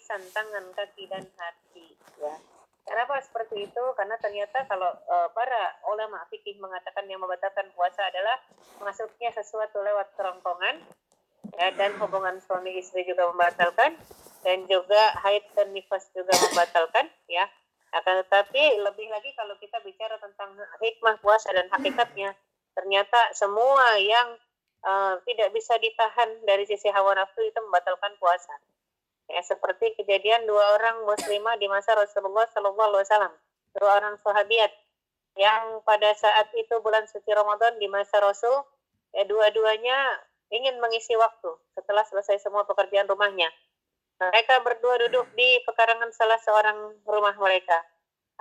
lisan, tangan, kaki dan hati. Ya. Kenapa seperti itu? Karena ternyata kalau uh, para ulama fikih mengatakan yang membatalkan puasa adalah masuknya sesuatu lewat kerongkongan ya, dan hubungan suami istri juga membatalkan dan juga haid dan nifas juga membatalkan ya. Akan tetapi lebih lagi kalau kita bicara tentang hikmah puasa dan hakikatnya, ternyata semua yang uh, tidak bisa ditahan dari sisi hawa nafsu itu membatalkan puasa ya seperti kejadian dua orang muslimah di masa Rasulullah Shallallahu Alaihi Wasallam. Dua orang sahabiat yang pada saat itu bulan suci Ramadan di masa Rasul ya dua-duanya ingin mengisi waktu setelah selesai semua pekerjaan rumahnya. Mereka berdua duduk di pekarangan salah seorang rumah mereka.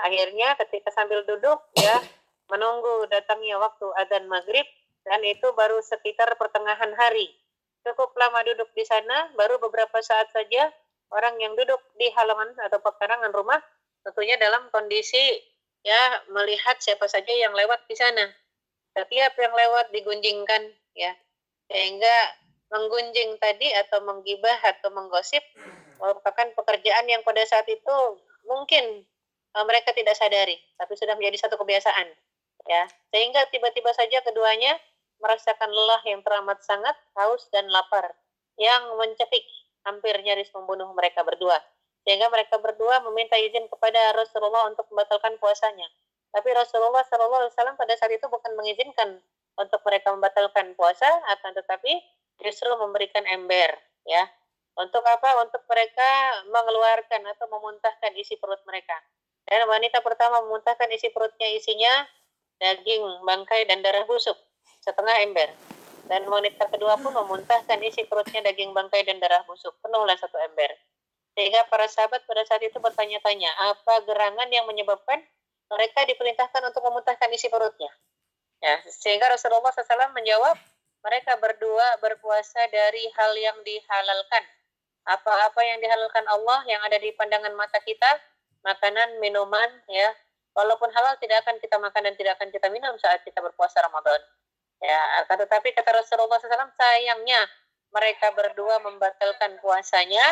Akhirnya ketika sambil duduk ya menunggu datangnya waktu adzan maghrib dan itu baru sekitar pertengahan hari. Cukup lama duduk di sana, baru beberapa saat saja orang yang duduk di halaman atau pekarangan rumah tentunya dalam kondisi ya melihat siapa saja yang lewat di sana. Setiap yang lewat digunjingkan ya. Sehingga menggunjing tadi atau menggibah atau menggosip merupakan pekerjaan yang pada saat itu mungkin uh, mereka tidak sadari, tapi sudah menjadi satu kebiasaan. Ya, sehingga tiba-tiba saja keduanya merasakan lelah yang teramat sangat, haus dan lapar yang mencekik hampir nyaris membunuh mereka berdua. Sehingga mereka berdua meminta izin kepada Rasulullah untuk membatalkan puasanya. Tapi Rasulullah SAW pada saat itu bukan mengizinkan untuk mereka membatalkan puasa, akan tetapi justru memberikan ember, ya. Untuk apa? Untuk mereka mengeluarkan atau memuntahkan isi perut mereka. Dan wanita pertama memuntahkan isi perutnya isinya daging, bangkai, dan darah busuk setengah ember. Dan wanita kedua pun memuntahkan isi perutnya daging bangkai dan darah busuk. Penuhlah satu ember. Sehingga para sahabat pada saat itu bertanya-tanya, apa gerangan yang menyebabkan mereka diperintahkan untuk memuntahkan isi perutnya? Ya, sehingga Rasulullah SAW menjawab, mereka berdua berpuasa dari hal yang dihalalkan. Apa-apa yang dihalalkan Allah yang ada di pandangan mata kita, makanan, minuman, ya, walaupun halal tidak akan kita makan dan tidak akan kita minum saat kita berpuasa Ramadan. Ya, akan tetapi kata Rasulullah SAW, sayangnya mereka berdua membatalkan puasanya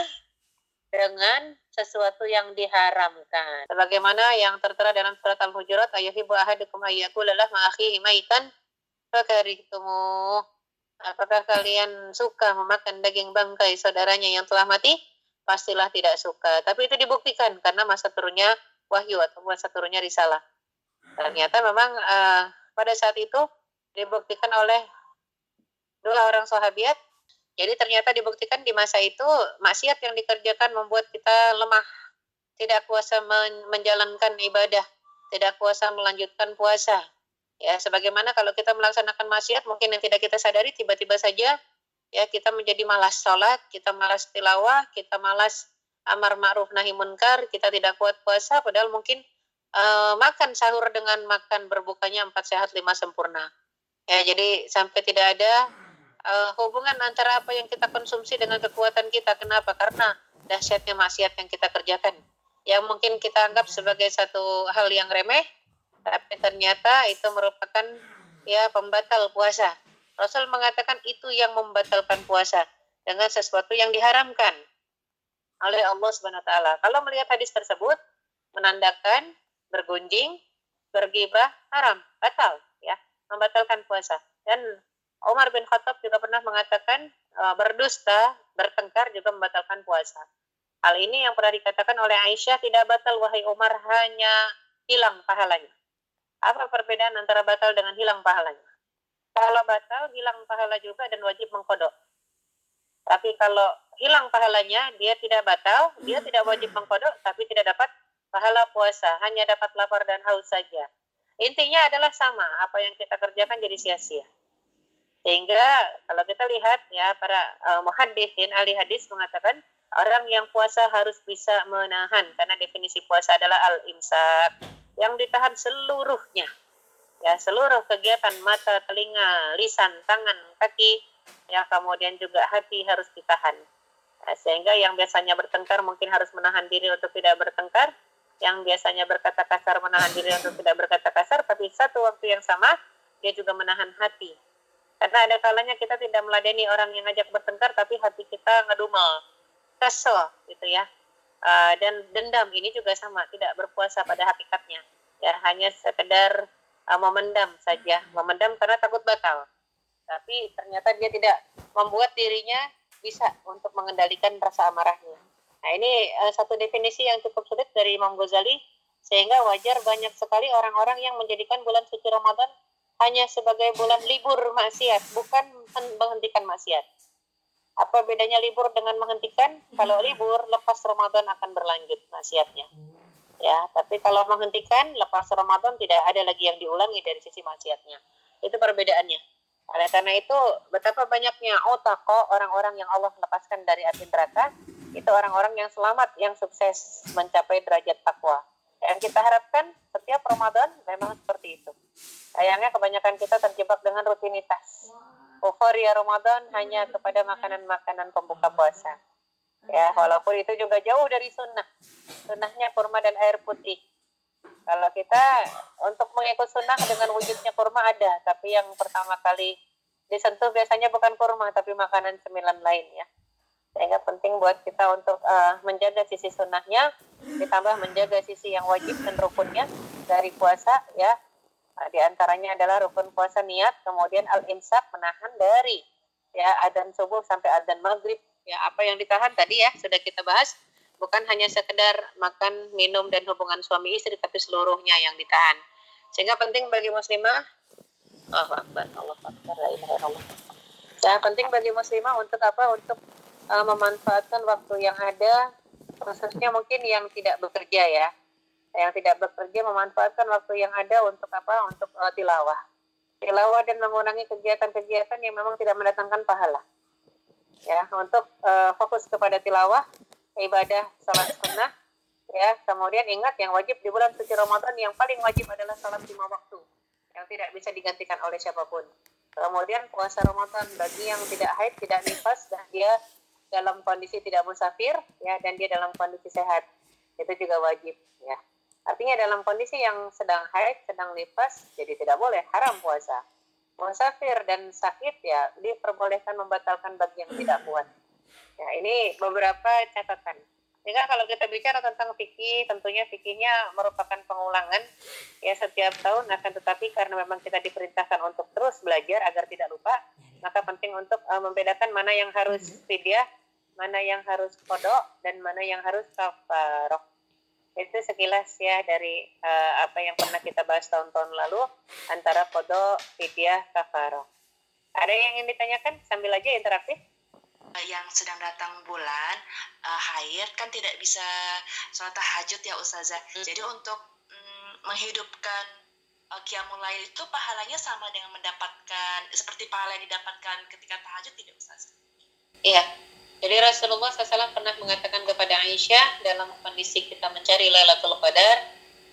dengan sesuatu yang diharamkan. Sebagaimana yang tertera dalam surat Al-Hujurat, ayuhibu ahadukum ayyakulalah ma'akhihi maitan fakarihtumu. Apakah kalian suka memakan daging bangkai saudaranya yang telah mati? Pastilah tidak suka. Tapi itu dibuktikan karena masa turunnya wahyu atau masa turunnya risalah. Ternyata memang uh, pada saat itu dibuktikan oleh dua orang sahabat. Jadi ternyata dibuktikan di masa itu maksiat yang dikerjakan membuat kita lemah, tidak kuasa men menjalankan ibadah, tidak kuasa melanjutkan puasa. Ya, sebagaimana kalau kita melaksanakan maksiat mungkin yang tidak kita sadari tiba-tiba saja ya kita menjadi malas sholat, kita malas tilawah, kita malas amar ma'ruf nahi munkar, kita tidak kuat puasa padahal mungkin uh, makan sahur dengan makan berbukanya empat sehat lima sempurna Ya, jadi sampai tidak ada uh, hubungan antara apa yang kita konsumsi dengan kekuatan kita. Kenapa? Karena dahsyatnya maksiat yang kita kerjakan. Yang mungkin kita anggap sebagai satu hal yang remeh, tapi ternyata itu merupakan ya pembatal puasa. Rasul mengatakan itu yang membatalkan puasa dengan sesuatu yang diharamkan oleh Allah Subhanahu taala. Kalau melihat hadis tersebut menandakan bergunjing, bergibah haram, batal membatalkan puasa. Dan Umar bin Khattab juga pernah mengatakan uh, berdusta, bertengkar juga membatalkan puasa. Hal ini yang pernah dikatakan oleh Aisyah tidak batal wahai Umar hanya hilang pahalanya. Apa perbedaan antara batal dengan hilang pahalanya? Kalau batal hilang pahala juga dan wajib mengkodok. Tapi kalau hilang pahalanya dia tidak batal, dia tidak wajib mengkodok tapi tidak dapat pahala puasa, hanya dapat lapar dan haus saja. Intinya adalah sama, apa yang kita kerjakan jadi sia-sia. Sehingga kalau kita lihat ya para uh, muhaddisin ahli hadis mengatakan orang yang puasa harus bisa menahan karena definisi puasa adalah al-imsak yang ditahan seluruhnya. Ya, seluruh kegiatan mata, telinga, lisan, tangan, kaki, ya kemudian juga hati harus ditahan. Ya, sehingga yang biasanya bertengkar mungkin harus menahan diri untuk tidak bertengkar, yang biasanya berkata kasar menahan diri untuk tidak berkata kasar, tapi satu waktu yang sama dia juga menahan hati. Karena ada kalanya kita tidak meladeni orang yang ngajak bertengkar, tapi hati kita ngedumel, kesel gitu ya. uh, dan dendam ini juga sama tidak berpuasa pada hakikatnya ya hanya sekedar uh, memendam saja memendam karena takut batal tapi ternyata dia tidak membuat dirinya bisa untuk mengendalikan rasa amarahnya nah ini uh, satu definisi yang cukup sulit dari Imam Ghazali sehingga wajar banyak sekali orang-orang yang menjadikan bulan suci Ramadan hanya sebagai bulan libur maksiat bukan menghentikan maksiat. Apa bedanya libur dengan menghentikan? Kalau libur lepas Ramadan akan berlanjut maksiatnya. Ya tapi kalau menghentikan lepas Ramadan tidak ada lagi yang diulangi dari sisi maksiatnya. Itu perbedaannya oleh karena itu betapa banyaknya otako orang-orang yang Allah lepaskan dari api neraka itu orang-orang yang selamat yang sukses mencapai derajat takwa. Yang kita harapkan setiap Ramadan memang seperti itu. Sayangnya kebanyakan kita terjebak dengan rutinitas. Euforia Ramadan hanya kepada makanan-makanan pembuka puasa. Ya walaupun itu juga jauh dari sunnah. Sunnahnya kurma dan air putih kalau kita untuk mengikut sunnah dengan wujudnya kurma ada tapi yang pertama kali disentuh biasanya bukan kurma tapi makanan cemilan lain ya. Sehingga penting buat kita untuk uh, menjaga sisi sunnahnya ditambah menjaga sisi yang wajib dan rukunnya dari puasa ya. Nah, di antaranya adalah rukun puasa niat kemudian al imsak menahan dari ya adzan subuh sampai adzan maghrib. Ya apa yang ditahan tadi ya sudah kita bahas bukan hanya sekedar makan minum dan hubungan suami istri tapi seluruhnya yang ditahan. Sehingga penting bagi muslimah oh, akbar Allah akbar la ya penting bagi muslimah untuk apa? Untuk uh, memanfaatkan waktu yang ada khususnya mungkin yang tidak bekerja ya. Yang tidak bekerja memanfaatkan waktu yang ada untuk apa? Untuk uh, tilawah. Tilawah dan mengurangi kegiatan-kegiatan yang memang tidak mendatangkan pahala. Ya untuk uh, fokus kepada tilawah ibadah salat sunnah ya. Kemudian ingat yang wajib di bulan suci Ramadan yang paling wajib adalah salat lima waktu yang tidak bisa digantikan oleh siapa pun. Kemudian puasa Ramadan bagi yang tidak haid tidak nifas dan dia dalam kondisi tidak musafir ya dan dia dalam kondisi sehat itu juga wajib ya. Artinya dalam kondisi yang sedang haid sedang nifas jadi tidak boleh haram puasa. Musafir dan sakit ya diperbolehkan membatalkan bagi yang tidak kuat. Ya, ini beberapa catatan. Sehingga kalau kita bicara tentang fikih, tentunya fikihnya merupakan pengulangan ya setiap tahun akan tetapi karena memang kita diperintahkan untuk terus belajar agar tidak lupa, maka penting untuk uh, membedakan mana yang harus fidyah, mana yang harus kodok, dan mana yang harus kafaroh itu sekilas ya dari uh, apa yang pernah kita bahas tahun-tahun lalu antara kodo, fidyah, kafaro. Ada yang ingin ditanyakan sambil aja interaktif? Eh, yang sedang datang bulan uh, haid kan tidak bisa sholat tahajud ya Ustazah. Hmm. Jadi untuk mm, menghidupkan uh, qiyamul lail itu pahalanya sama dengan mendapatkan seperti pahala yang didapatkan ketika tahajud tidak Ustazah? Iya, jadi Rasulullah SAW pernah mengatakan kepada Aisyah dalam kondisi kita mencari Lailatul Qadar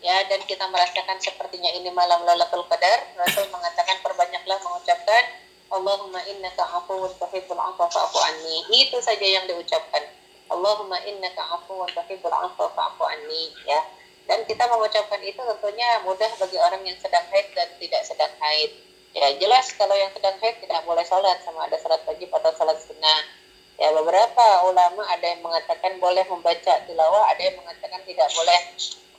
ya dan kita merasakan sepertinya ini malam Lailatul Qadar, Rasul mengatakan perbanyaklah mengucapkan Allahumma innaka afuwun tuhibbul afwa fa'fu anni. Itu saja yang diucapkan. Allahumma innaka afuwun tuhibbul afwa fa'fu anni ya. Dan kita mengucapkan itu tentunya mudah bagi orang yang sedang haid dan tidak sedang haid. Ya jelas kalau yang sedang haid tidak boleh sholat sama ada sholat wajib atau sholat sunnah Ya beberapa ulama ada yang mengatakan boleh membaca tilawah, ada yang mengatakan tidak boleh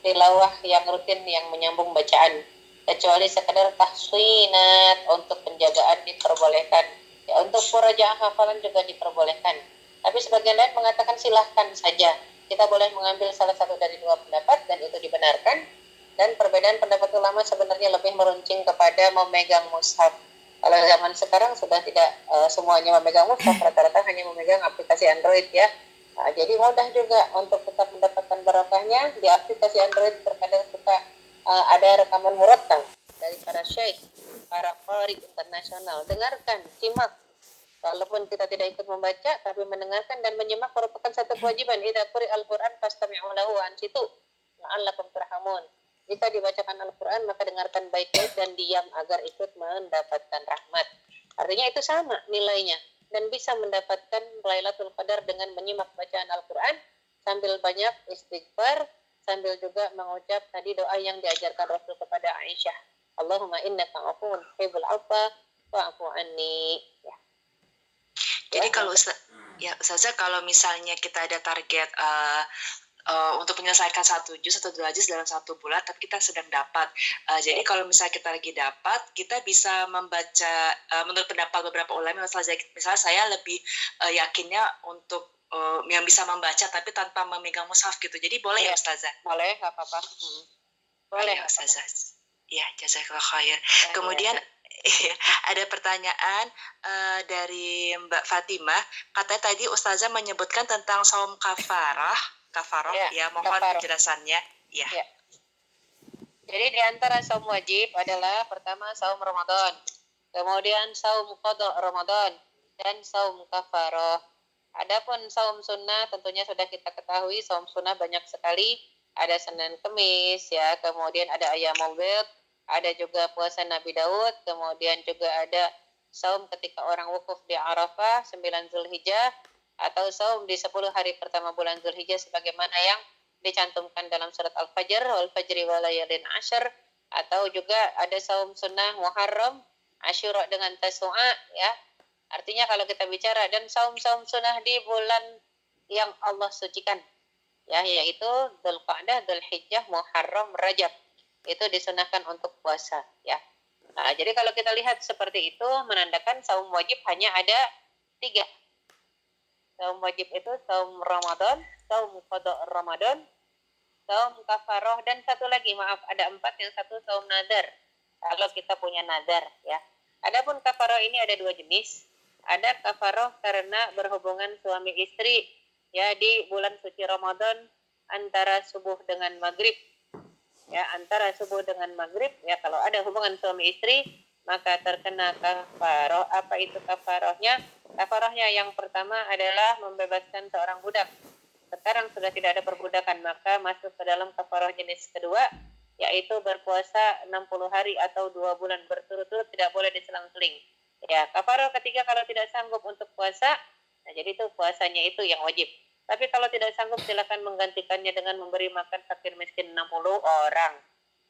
tilawah yang rutin yang menyambung bacaan kecuali sekedar tahsinat untuk penjagaan diperbolehkan. Ya untuk purajaah hafalan juga diperbolehkan. Tapi sebagian lain mengatakan silahkan saja. Kita boleh mengambil salah satu dari dua pendapat dan itu dibenarkan. Dan perbedaan pendapat ulama sebenarnya lebih meruncing kepada memegang mushaf kalau zaman sekarang sudah tidak uh, semuanya memegang mushaf, rata-rata hanya memegang aplikasi Android ya. Nah, jadi mudah juga untuk tetap mendapatkan barokahnya di aplikasi Android terkadang suka uh, ada rekaman murattal dari para syekh, para qari internasional. Dengarkan, simak. Walaupun kita tidak ikut membaca, tapi mendengarkan dan menyimak merupakan satu kewajiban. Idza quri al-Qur'an fastami'u lahu an situ. La'allakum turhamun jika dibacakan Al-Quran, maka dengarkan baik-baik dan diam agar ikut mendapatkan rahmat. Artinya itu sama nilainya. Dan bisa mendapatkan Lailatul Qadar dengan menyimak bacaan Al-Quran sambil banyak istighfar, sambil juga mengucap tadi doa yang diajarkan Rasul kepada Aisyah. Allahumma innaka afuun tuhibbul afwa wa'fu anni. Ya. Jadi kalau ya Ustazah kalau misalnya kita ada target uh, uh, untuk menyelesaikan satu juz atau dua juz dalam satu bulan, tapi kita sedang dapat. Uh, jadi kalau misalnya kita lagi dapat, kita bisa membaca uh, menurut pendapat beberapa ulama, misalnya, misalnya saya lebih uh, yakinnya untuk uh, yang bisa membaca tapi tanpa memegang mushaf gitu. Jadi boleh ya, ya Ustazah? Boleh, nggak apa-apa. Hmm. Boleh. ya Ustazah. Ya, jazakallah khair. Ya, Kemudian ya. Ada pertanyaan uh, dari Mbak Fatimah. Katanya tadi Ustazah menyebutkan tentang saum kafarah, kafaroh ya, ya mohon penjelasannya. Ya. ya. Jadi di antara saum wajib adalah pertama saum Ramadan, kemudian saum qada Ramadan dan saum kafaroh. Adapun saum sunnah tentunya sudah kita ketahui saum sunnah banyak sekali. Ada Senin Kemis ya, kemudian ada ayam bid, ada juga puasa Nabi Daud, kemudian juga ada saum ketika orang wukuf di Arafah 9 Zulhijjah atau saum di 10 hari pertama bulan Zulhijjah sebagaimana yang dicantumkan dalam surat Al-Fajr wal fajri wa layalin ashar atau juga ada saum sunnah Muharram Asyura dengan Tasu'a ya. Artinya kalau kita bicara dan saum-saum sunnah di bulan yang Allah sucikan ya yaitu Dzulqa'dah, Dzulhijjah, Muharram, Rajab itu disunahkan untuk puasa ya. Nah, jadi kalau kita lihat seperti itu menandakan saum wajib hanya ada tiga. Saum wajib itu saum Ramadan, saum qada Ramadan, saum kafaroh dan satu lagi maaf ada empat yang satu saum nazar. Kalau kita punya nazar ya. Adapun kafaroh ini ada dua jenis. Ada kafaroh karena berhubungan suami istri ya di bulan suci Ramadan antara subuh dengan maghrib. Ya antara subuh dengan maghrib ya kalau ada hubungan suami istri maka terkena kafaroh. Apa itu kafarohnya? Kafarohnya yang pertama adalah membebaskan seorang budak. Sekarang sudah tidak ada perbudakan maka masuk ke dalam kafaroh jenis kedua yaitu berpuasa 60 hari atau dua bulan berturut-turut tidak boleh diselang-seling ya kafaroh ketiga kalau tidak sanggup untuk puasa nah jadi itu puasanya itu yang wajib tapi kalau tidak sanggup silakan menggantikannya dengan memberi makan fakir miskin 60 orang.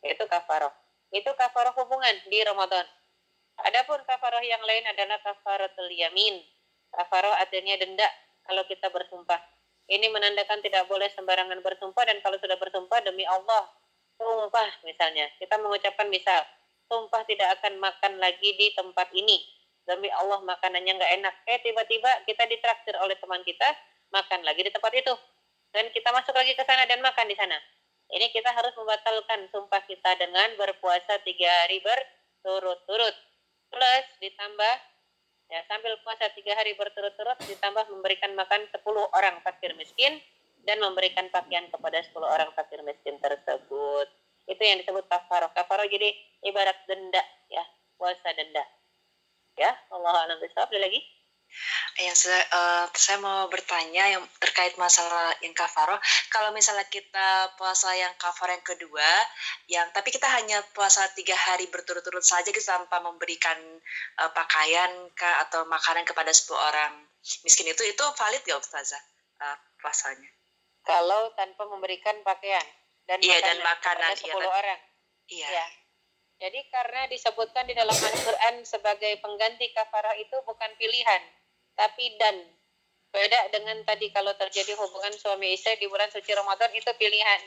Itu kafaroh. Itu kafaroh hubungan di Ramadan. Adapun kafaroh yang lain adalah kafaroh yamin. Kafaroh artinya denda kalau kita bersumpah. Ini menandakan tidak boleh sembarangan bersumpah dan kalau sudah bersumpah demi Allah, sumpah misalnya. Kita mengucapkan misal, sumpah tidak akan makan lagi di tempat ini. Demi Allah makanannya nggak enak. Eh tiba-tiba kita ditraktir oleh teman kita, makan lagi di tempat itu. Dan kita masuk lagi ke sana dan makan di sana. Ini kita harus membatalkan sumpah kita dengan berpuasa tiga hari berturut-turut. Plus ditambah ya sambil puasa tiga hari berturut-turut ditambah memberikan makan 10 orang fakir miskin dan memberikan pakaian kepada 10 orang fakir miskin tersebut. Itu yang disebut kafaroh kafaroh jadi ibarat denda ya puasa denda ya Allah alam ada lagi yang saya, uh, saya mau bertanya yang terkait masalah yang kafaro. Kalau misalnya kita puasa yang kafar yang kedua, yang tapi kita hanya puasa tiga hari berturut-turut saja gitu tanpa memberikan uh, pakaian kah atau makanan kepada sepuluh orang miskin itu itu valid gak Ustazah uh, puasanya? Kalau tanpa memberikan pakaian dan iya, makanan, dan makanan kepada 10 iya, orang. Iya. Ya. Jadi karena disebutkan di dalam Al-Quran sebagai pengganti kafarah itu bukan pilihan, tapi dan. Beda dengan tadi kalau terjadi hubungan suami istri di bulan suci Ramadan itu pilihan.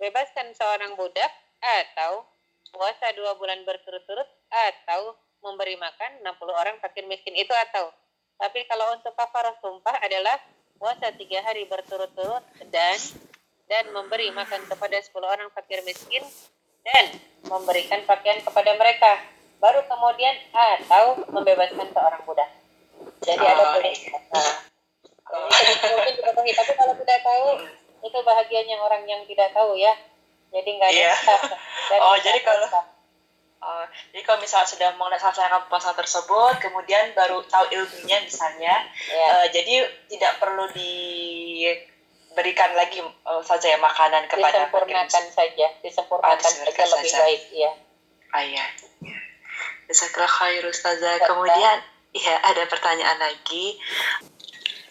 Bebaskan seorang budak atau puasa dua bulan berturut-turut atau memberi makan 60 orang fakir miskin itu atau. Tapi kalau untuk kafarah sumpah adalah puasa tiga hari berturut-turut dan dan memberi makan kepada 10 orang fakir miskin dan memberikan pakaian kepada mereka. Baru kemudian atau membebaskan seorang budak. Jadi ada boleh nah, mungkin dipatuhi tapi kalau tidak tahu itu bahagianya orang yang tidak tahu ya. Jadi nggak ada yeah. oh jadi kalau Oh, jadi kalau misalnya sudah melaksanakan puasa tersebut, kemudian baru tahu ilmunya misalnya, yeah. uh, jadi tidak perlu diberikan lagi uh, saja ya makanan kepada disempurnakan saja, disempurnakan oh, saja lebih baik, ya. Ah ya. Jazakallah khair Ustazah. Kemudian Iya, ada pertanyaan lagi.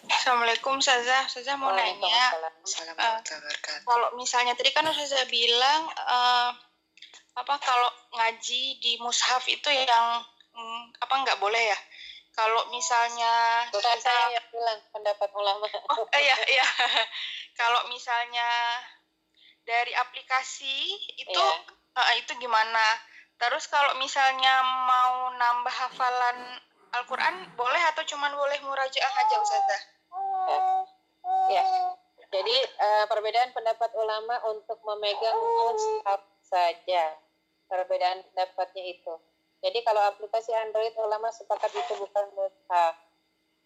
Assalamualaikum Saza, Saza mau nanya. Uh, kalau misalnya tadi kan Saza bilang uh, apa kalau ngaji di mushaf itu yang um, apa nggak boleh ya? Kalau misalnya bukan kita, saya yang bilang pendapat ulama oh iya iya kalau misalnya dari aplikasi itu iya. uh, itu gimana terus kalau misalnya mau nambah hafalan Al-Quran boleh atau cuman boleh murajaah aja Ustazah? Ya. Jadi uh, perbedaan pendapat ulama untuk memegang mushaf saja. Perbedaan pendapatnya itu. Jadi kalau aplikasi Android ulama sepakat itu bukan mushaf.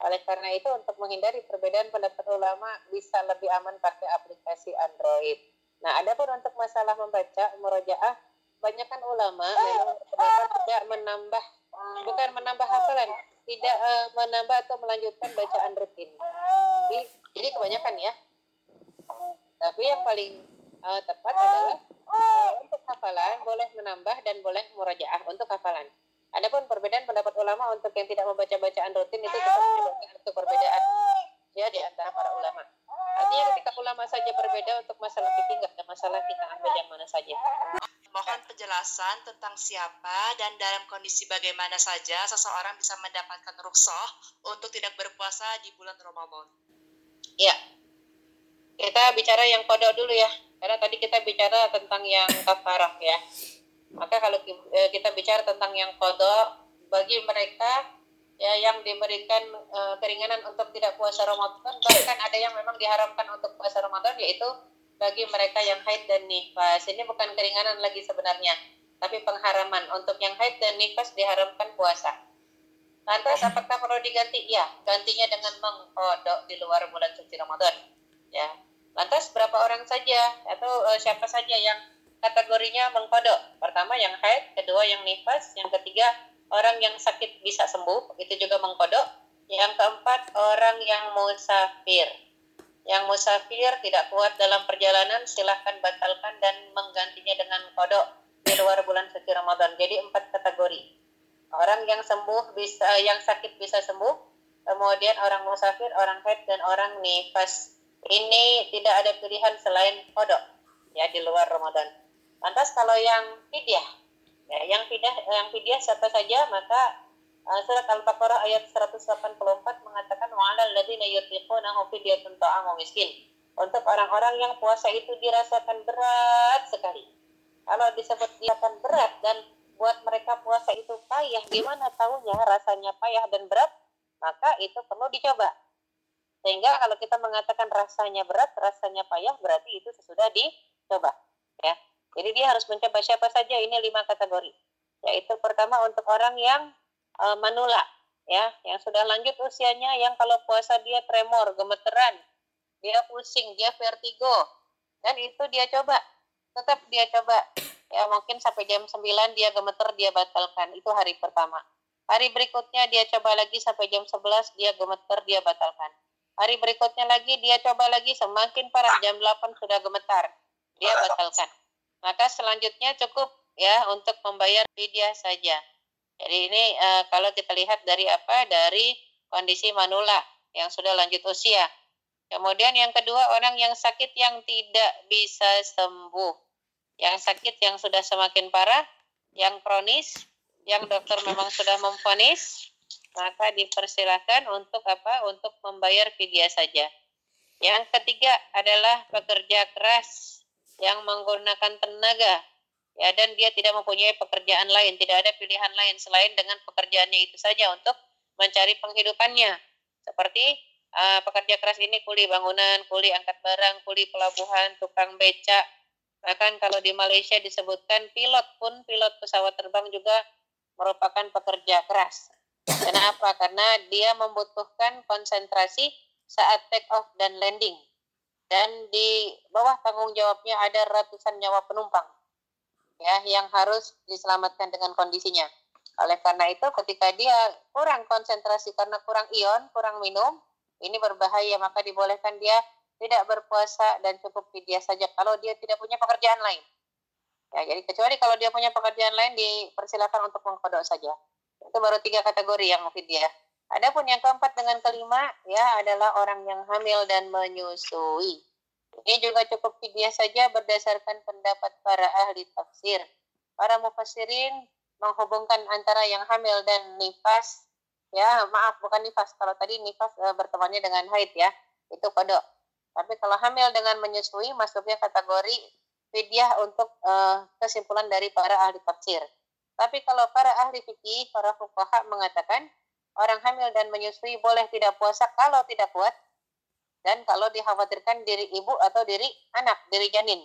Oleh karena itu untuk menghindari perbedaan pendapat ulama bisa lebih aman pakai aplikasi Android. Nah, ada pun untuk masalah membaca murojaah, banyak kan ulama memang tidak menambah bukan menambah hafalan, tidak uh, menambah atau melanjutkan bacaan rutin. Jadi, jadi kebanyakan ya. Tapi yang paling uh, tepat adalah uh, untuk hafalan boleh menambah dan boleh murajaah untuk hafalan. Adapun perbedaan pendapat ulama untuk yang tidak membaca bacaan rutin itu tetap menyebabkan untuk perbedaan ya di antara para ulama. Artinya ketika ulama saja berbeda untuk masalah fikih nggak ada masalah kita ambil yang mana saja. Mohon penjelasan tentang siapa dan dalam kondisi bagaimana saja seseorang bisa mendapatkan rukhsah untuk tidak berpuasa di bulan Ramadan. Ya, kita bicara yang kodok dulu ya, karena tadi kita bicara tentang yang kafarah ya. Maka kalau e, kita bicara tentang yang kodok, bagi mereka ya yang diberikan uh, keringanan untuk tidak puasa Ramadan, bahkan ada yang memang diharapkan untuk puasa Ramadan, yaitu bagi mereka yang haid dan nifas. Ini bukan keringanan lagi sebenarnya, tapi pengharaman. Untuk yang haid dan nifas diharamkan puasa. Lantas apakah perlu diganti? Ya, gantinya dengan mengkodok di luar bulan suci Ramadan. Ya, lantas berapa orang saja atau uh, siapa saja yang kategorinya mengkodok. Pertama yang haid, kedua yang nifas, yang ketiga orang yang sakit bisa sembuh, itu juga mengkodok. Yang keempat orang yang musafir. Yang musafir tidak kuat dalam perjalanan silahkan batalkan dan menggantinya dengan kodok di luar bulan suci Ramadan. Jadi empat kategori. Orang yang sembuh bisa, yang sakit bisa sembuh, kemudian orang musafir, orang haid, dan orang nifas. Ini tidak ada pilihan selain kodok ya di luar Ramadan. Lantas kalau yang fidyah, ya, yang fidyah, yang fidyah siapa saja maka uh, surat Al-Baqarah ayat 184 mengatakan wa'alal ladzina yutiqunahu fidyatun ta'amu miskin. Untuk orang-orang yang puasa itu dirasakan berat sekali. Kalau disebut dirasakan berat dan buat mereka puasa itu payah, gimana tahunya rasanya payah dan berat? Maka itu perlu dicoba. Sehingga kalau kita mengatakan rasanya berat, rasanya payah, berarti itu sesudah dicoba. Ya. Jadi dia harus mencoba siapa saja ini lima kategori. Yaitu pertama untuk orang yang e, menolak ya, yang sudah lanjut usianya yang kalau puasa dia tremor, gemeteran, dia pusing, dia vertigo. Dan itu dia coba. Tetap dia coba. Ya mungkin sampai jam 9 dia gemeter, dia batalkan. Itu hari pertama. Hari berikutnya dia coba lagi sampai jam 11 dia gemeter, dia batalkan. Hari berikutnya lagi dia coba lagi semakin parah jam 8 sudah gemetar. Dia batalkan maka selanjutnya cukup ya untuk membayar fidyah saja. Jadi ini e, kalau kita lihat dari apa? Dari kondisi manula yang sudah lanjut usia. Kemudian yang kedua orang yang sakit yang tidak bisa sembuh. Yang sakit yang sudah semakin parah, yang kronis, yang dokter memang sudah memfonis, maka dipersilakan untuk apa? Untuk membayar fidyah saja. Yang ketiga adalah pekerja keras yang menggunakan tenaga ya dan dia tidak mempunyai pekerjaan lain, tidak ada pilihan lain selain dengan pekerjaannya itu saja untuk mencari penghidupannya. Seperti uh, pekerja keras ini kuli bangunan, kuli angkat barang, kuli pelabuhan, tukang becak. Bahkan kalau di Malaysia disebutkan pilot pun pilot pesawat terbang juga merupakan pekerja keras. Kenapa? Karena dia membutuhkan konsentrasi saat take off dan landing dan di bawah tanggung jawabnya ada ratusan nyawa penumpang ya yang harus diselamatkan dengan kondisinya. Oleh karena itu ketika dia kurang konsentrasi karena kurang ion, kurang minum, ini berbahaya maka dibolehkan dia tidak berpuasa dan cukup fidyah saja kalau dia tidak punya pekerjaan lain. Ya, jadi kecuali kalau dia punya pekerjaan lain dipersilakan untuk mengkodok saja. Itu baru tiga kategori yang fidyah. Adapun yang keempat dengan kelima ya adalah orang yang hamil dan menyusui. Ini juga cukup fidyah saja berdasarkan pendapat para ahli tafsir. Para mufassirin menghubungkan antara yang hamil dan nifas ya maaf bukan nifas kalau tadi nifas e, bertemannya dengan haid ya itu kodok tapi kalau hamil dengan menyusui masuknya kategori fidyah untuk e, kesimpulan dari para ahli tafsir tapi kalau para ahli fikih para fuqaha mengatakan orang hamil dan menyusui boleh tidak puasa kalau tidak kuat dan kalau dikhawatirkan diri ibu atau diri anak diri janin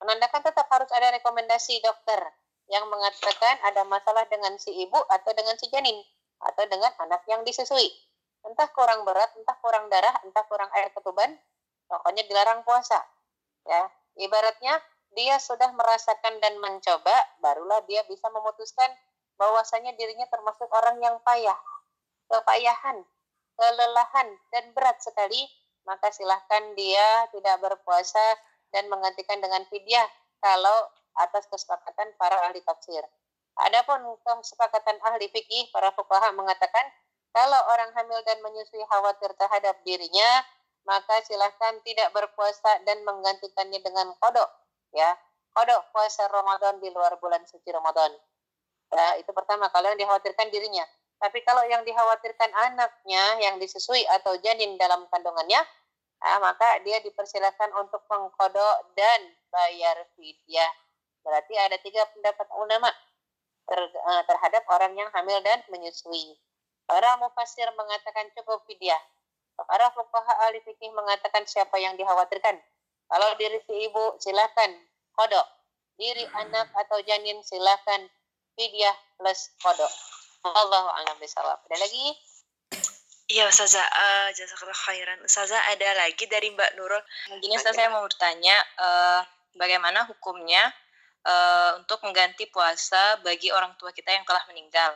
menandakan tetap harus ada rekomendasi dokter yang mengatakan ada masalah dengan si ibu atau dengan si janin atau dengan anak yang disusui. Entah kurang berat, entah kurang darah, entah kurang air ketuban, pokoknya dilarang puasa. Ya, ibaratnya dia sudah merasakan dan mencoba, barulah dia bisa memutuskan bahwasanya dirinya termasuk orang yang payah, kepayahan, kelelahan dan berat sekali, maka silahkan dia tidak berpuasa dan menggantikan dengan fidyah kalau atas kesepakatan para ahli tafsir. Adapun kesepakatan ahli fikih, para fuqaha mengatakan kalau orang hamil dan menyusui khawatir terhadap dirinya, maka silahkan tidak berpuasa dan menggantikannya dengan kodok. Ya, kodok puasa Ramadan di luar bulan suci Ramadan. Ya, itu pertama kalau yang dikhawatirkan dirinya. Tapi kalau yang dikhawatirkan anaknya yang disusui atau janin dalam kandungannya, nah, maka dia dipersilakan untuk mengkodok dan bayar fidyah. Berarti ada tiga pendapat ulama ter, uh, terhadap orang yang hamil dan menyusui. Para mufasir mengatakan cukup fidyah. Para fuqaha ahli fikih mengatakan siapa yang dikhawatirkan. Kalau diri si ibu silakan kodok. Diri anak atau janin silakan fidyah plus kodok. Allahu a'lam bishawab. Ada lagi? Iya Ustazah, uh, jazakallah khairan. Ustazah ada lagi dari Mbak Nurul. Gini Ustazah saya mau bertanya, uh, bagaimana hukumnya uh, untuk mengganti puasa bagi orang tua kita yang telah meninggal.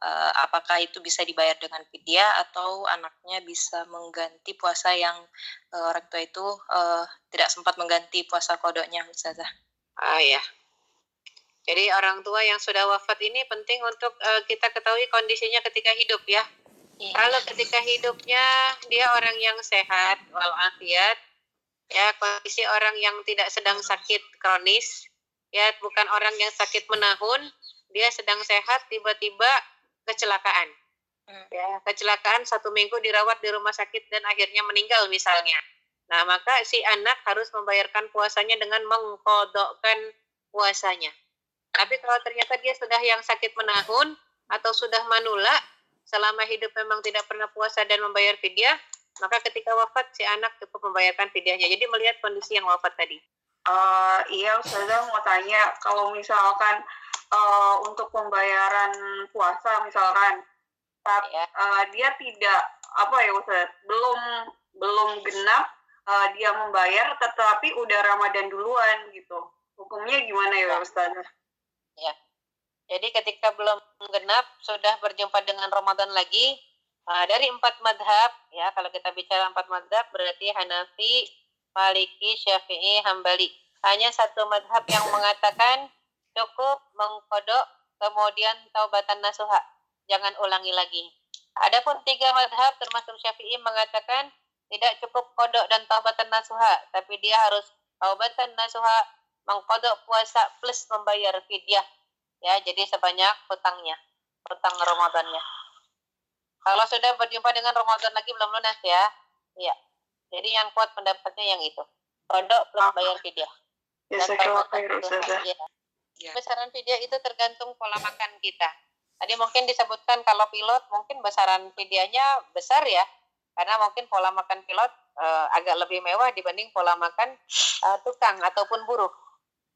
Uh, apakah itu bisa dibayar dengan fidyah atau anaknya bisa mengganti puasa yang uh, orang tua itu uh, tidak sempat mengganti puasa kodoknya, Ustazah? Ah ya. Jadi orang tua yang sudah wafat ini penting untuk uh, kita ketahui kondisinya ketika hidup ya. Yeah. Kalau ketika hidupnya dia orang yang sehat walafiat, ya kondisi orang yang tidak sedang sakit kronis, ya bukan orang yang sakit menahun dia sedang sehat tiba-tiba kecelakaan. Hmm. ya kecelakaan satu minggu dirawat di rumah sakit dan akhirnya meninggal misalnya. Nah maka si anak harus membayarkan puasanya dengan mengkodokkan puasanya. Tapi kalau ternyata dia sudah yang sakit menahun atau sudah manula selama hidup memang tidak pernah puasa dan membayar fidyah maka ketika wafat si anak cukup membayarkan fidyahnya. Jadi melihat kondisi yang wafat tadi. Uh, iya, Ustazah mau tanya kalau misalkan uh, untuk pembayaran puasa misalkan, tapi ya. uh, dia tidak apa ya Ustaz, belum belum genap uh, dia membayar, tetapi udah Ramadan duluan gitu. Hukumnya gimana ya, ya. Ustazah? Ya. Jadi ketika belum genap sudah berjumpa dengan Ramadan lagi, uh, dari empat madhab ya kalau kita bicara empat madhab berarti Hanafi, Maliki, Syafi'i, Hambali. Hanya satu madhab yang mengatakan cukup mengkodok kemudian taubatan nasuha. Jangan ulangi lagi. Adapun tiga madhab termasuk Syafi'i mengatakan tidak cukup kodok dan taubatan nasuha, tapi dia harus taubatan nasuha, mengkodok puasa plus membayar fidyah. Ya, jadi sebanyak hutangnya, hutang Ramadannya. Kalau sudah berjumpa dengan Ramadan lagi belum lunas ya. Iya. Jadi yang kuat pendapatnya yang itu. Kodok plus bayar fidyah. Ya, saya khair Ya. Besaran fidyah itu tergantung pola makan kita. Tadi mungkin disebutkan kalau pilot mungkin besaran fidyahnya besar ya. Karena mungkin pola makan pilot uh, agak lebih mewah dibanding pola makan uh, tukang ataupun buruh.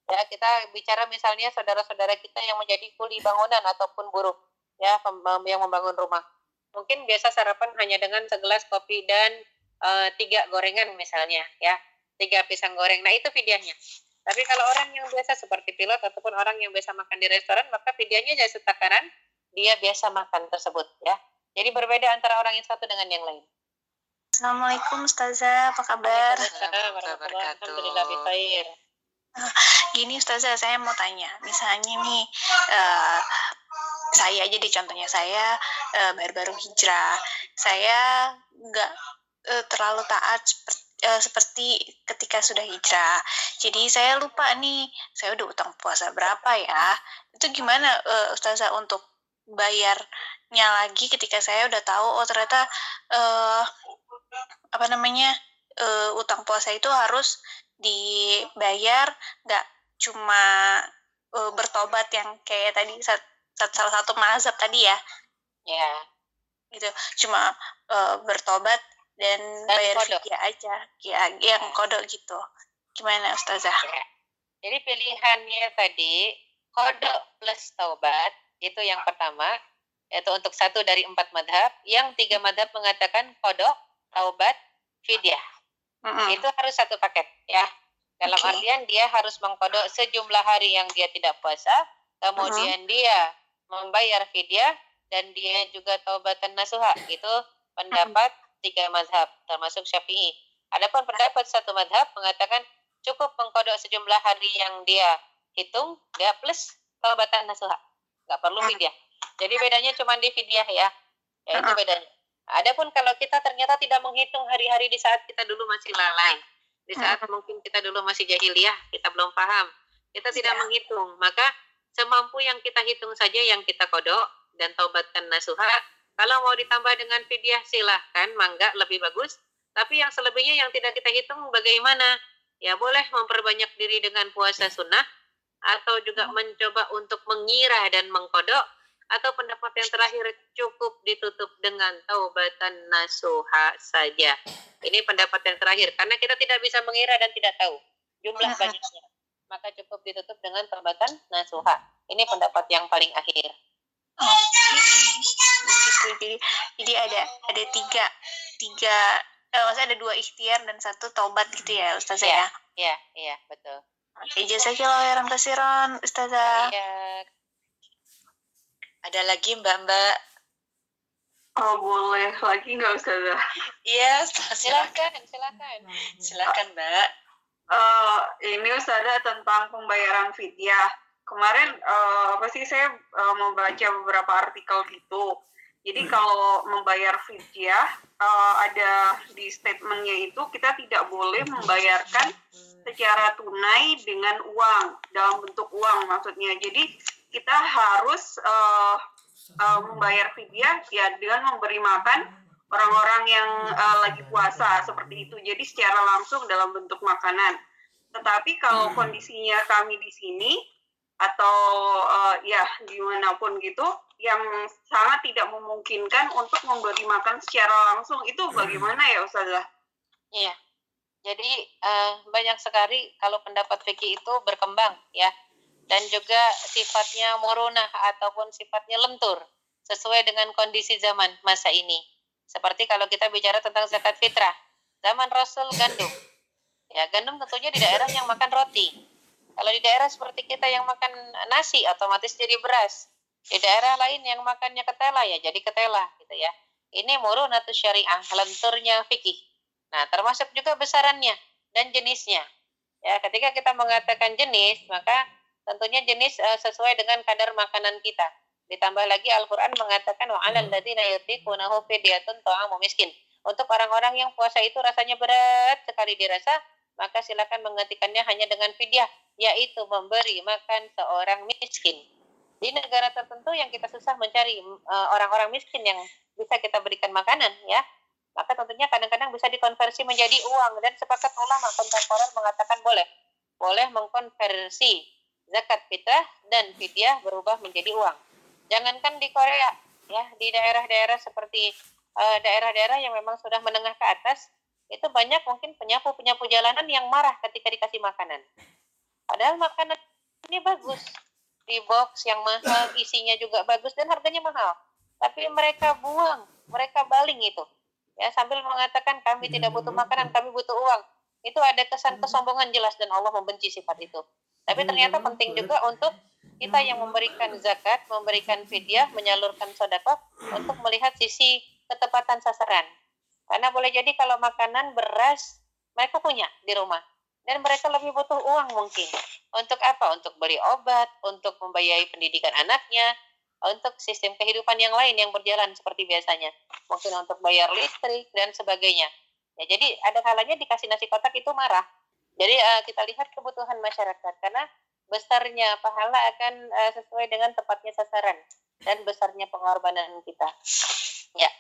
Ya, kita bicara misalnya saudara-saudara kita yang menjadi kuli bangunan ataupun buruh ya yang membangun rumah. Mungkin biasa sarapan hanya dengan segelas kopi dan uh, tiga gorengan misalnya ya tiga pisang goreng nah itu videonya tapi kalau orang yang biasa seperti pilot ataupun orang yang biasa makan di restoran maka videonya jadi setakaran dia biasa makan tersebut ya. Jadi berbeda antara orang yang satu dengan yang lain. Assalamualaikum Ustazah, apa kabar? Alhamdulillah baik. Gini Ustazah, saya mau tanya, misalnya nih uh, saya jadi contohnya saya uh, baru-baru hijrah, saya nggak uh, terlalu taat seperti uh, seperti ketika sudah hijrah. Jadi saya lupa nih, saya udah utang puasa berapa ya? Itu gimana uh, Ustazah untuk bayar nya lagi ketika saya udah tahu oh ternyata uh, apa namanya uh, utang puasa itu harus dibayar nggak cuma uh, bertobat yang kayak tadi salah satu mazhab tadi ya ya gitu cuma uh, bertobat dan, dan bayar fidyah aja ya yang kodok gitu gimana ustazah ya. jadi pilihannya tadi kodok plus taubat itu yang pertama yaitu untuk satu dari empat madhab yang tiga madhab mengatakan kodok taubat fidyah mm -hmm. itu harus satu paket ya dalam okay. artian dia harus mengkodok sejumlah hari yang dia tidak puasa kemudian uh -huh. dia membayar fidyah dan dia juga taubatan nasuha itu pendapat tiga mazhab termasuk syafi'i. Adapun pendapat satu mazhab mengatakan cukup mengkodok sejumlah hari yang dia hitung dia plus taubatan nasuha. Nggak perlu fidyah. Jadi bedanya cuma di fidyah ya. Ya itu bedanya. Adapun kalau kita ternyata tidak menghitung hari-hari di saat kita dulu masih lalai di saat mungkin kita dulu masih jahiliyah kita belum paham kita tidak ya. menghitung maka semampu yang kita hitung saja yang kita kodok dan taubatkan nasuha. Kalau mau ditambah dengan fidyah silahkan, mangga lebih bagus. Tapi yang selebihnya yang tidak kita hitung bagaimana? Ya boleh memperbanyak diri dengan puasa sunnah atau juga mencoba untuk mengira dan mengkodok atau pendapat yang terakhir cukup ditutup dengan taubatan nasuha saja. Ini pendapat yang terakhir karena kita tidak bisa mengira dan tidak tahu jumlah banyaknya. Maka cukup ditutup dengan taubatan nasuha. Ini pendapat yang paling akhir. Oh, gitu. Jadi, jadi ada ada tiga tiga eh, maksudnya ada dua ikhtiar dan satu taubat gitu ya Ustazah ya? Iya, iya, betul. Oke, jazakallah khairan kasiran Ustazah. Iya. Ada lagi Mbak-mbak? Oh, boleh lagi nggak Ustazah? Iya, silakan, silakan. Silakan, Mbak. Uh, ini Ustazah tentang pembayaran fidyah kemarin uh, apa sih saya uh, membaca beberapa artikel gitu. Jadi hmm. kalau membayar fidyah uh, ada di statementnya itu kita tidak boleh membayarkan secara tunai dengan uang dalam bentuk uang maksudnya. Jadi kita harus uh, uh, membayar fidyah ya dengan memberi makan orang-orang yang uh, lagi puasa seperti itu. Jadi secara langsung dalam bentuk makanan. Tetapi kalau hmm. kondisinya kami di sini atau uh, ya di mana pun gitu yang sangat tidak memungkinkan untuk memberi makan secara langsung itu bagaimana ya Ustazah? Iya, jadi uh, banyak sekali kalau pendapat fikih itu berkembang ya dan juga sifatnya murunah ataupun sifatnya lentur sesuai dengan kondisi zaman masa ini. Seperti kalau kita bicara tentang zakat fitrah, zaman Rasul gandum. Ya, gandum tentunya di daerah yang makan roti kalau di daerah seperti kita yang makan nasi otomatis jadi beras. Di daerah lain yang makannya ketela ya jadi ketela gitu ya. Ini atau syariah, lenturnya fikih. Nah, termasuk juga besarannya dan jenisnya. Ya, ketika kita mengatakan jenis, maka tentunya jenis uh, sesuai dengan kadar makanan kita. Ditambah lagi Al-Qur'an mengatakan wa 'alal ladzina fidyatun ta'amu miskin. Untuk orang-orang yang puasa itu rasanya berat sekali dirasa, maka silakan menggantikannya hanya dengan fidyah yaitu memberi makan seorang miskin. Di negara tertentu yang kita susah mencari uh, orang-orang miskin yang bisa kita berikan makanan ya, maka tentunya kadang-kadang bisa dikonversi menjadi uang dan sepakat ulama kontemporer mengatakan boleh. Boleh mengkonversi zakat fitrah dan fidyah berubah menjadi uang. Jangankan di Korea ya, di daerah-daerah seperti eh, daerah-daerah yang memang sudah menengah ke atas itu banyak mungkin penyapu-penyapu jalanan yang marah ketika dikasih makanan. Padahal makanan ini bagus. Di box yang mahal, isinya juga bagus dan harganya mahal. Tapi mereka buang, mereka baling itu. Ya, sambil mengatakan kami tidak butuh makanan, kami butuh uang. Itu ada kesan kesombongan jelas dan Allah membenci sifat itu. Tapi ternyata penting juga untuk kita yang memberikan zakat, memberikan fidyah, menyalurkan sodako untuk melihat sisi ketepatan sasaran. Karena boleh jadi kalau makanan beras mereka punya di rumah, dan mereka lebih butuh uang mungkin. Untuk apa? Untuk beli obat, untuk membiayai pendidikan anaknya, untuk sistem kehidupan yang lain yang berjalan seperti biasanya. Mungkin untuk bayar listrik dan sebagainya. Ya, jadi ada kalanya dikasih nasi kotak itu marah. Jadi uh, kita lihat kebutuhan masyarakat karena besarnya pahala akan uh, sesuai dengan tepatnya sasaran dan besarnya pengorbanan kita. Ya.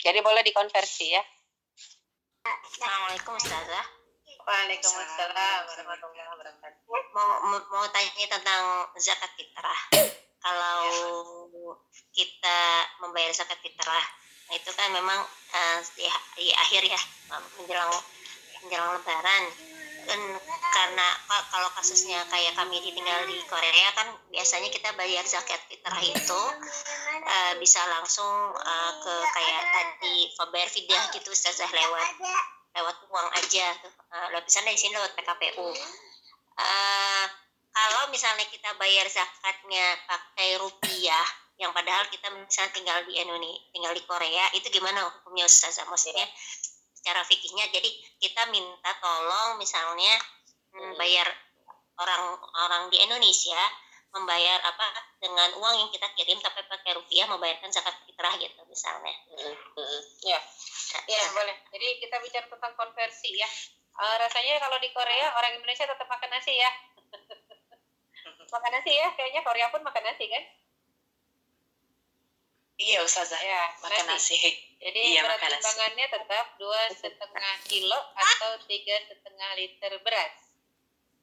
Jadi boleh dikonversi ya. Assalamualaikum Ustazah. Waalaikumsalam warahmatullahi wabarakatuh. Mau, mau, tanya tentang zakat fitrah. Kalau kita membayar zakat fitrah, nah itu kan memang uh, di, di akhir ya menjelang menjelang lebaran karena kalau kasusnya kayak kami ditinggal di Korea kan biasanya kita bayar zakat fitrah itu uh, bisa langsung uh, ke kayak tadi bayar fidyah gitu ustazah lewat lewat uang aja uh, di sini lewat PKPU uh, kalau misalnya kita bayar zakatnya pakai rupiah yang padahal kita misalnya tinggal di Indonesia tinggal di Korea itu gimana hukumnya ustazah? Maksudnya secara fikihnya jadi kita minta tolong misalnya hmm, bayar orang-orang di Indonesia membayar apa dengan uang yang kita kirim tapi pakai rupiah membayarkan zakat fitrah gitu misalnya. Hmm, hmm, ya, ya boleh. Jadi kita bicara tentang konversi ya. Uh, rasanya kalau di Korea orang Indonesia tetap makan nasi ya. makan nasi ya, kayaknya Korea pun makan nasi kan? Iya Ustazah, ya, makan nasi. nasi. Jadi iya, berat timbangannya tetap dua setengah kilo atau tiga setengah liter beras.